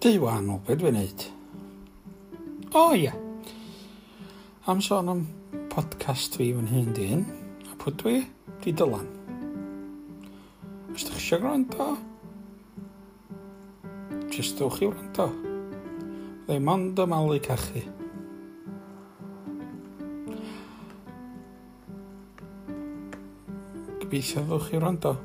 Di wan o be dwi'n neud? O oh, ia. Yeah. Am sôn am podcast fi fan hyn dyn, a pwy dwi? Di dylan. Os ydych eisiau gwrando, jyst dywch i wrando. Ddim ond y malu cachu. Gobeithio ddwch i wrando.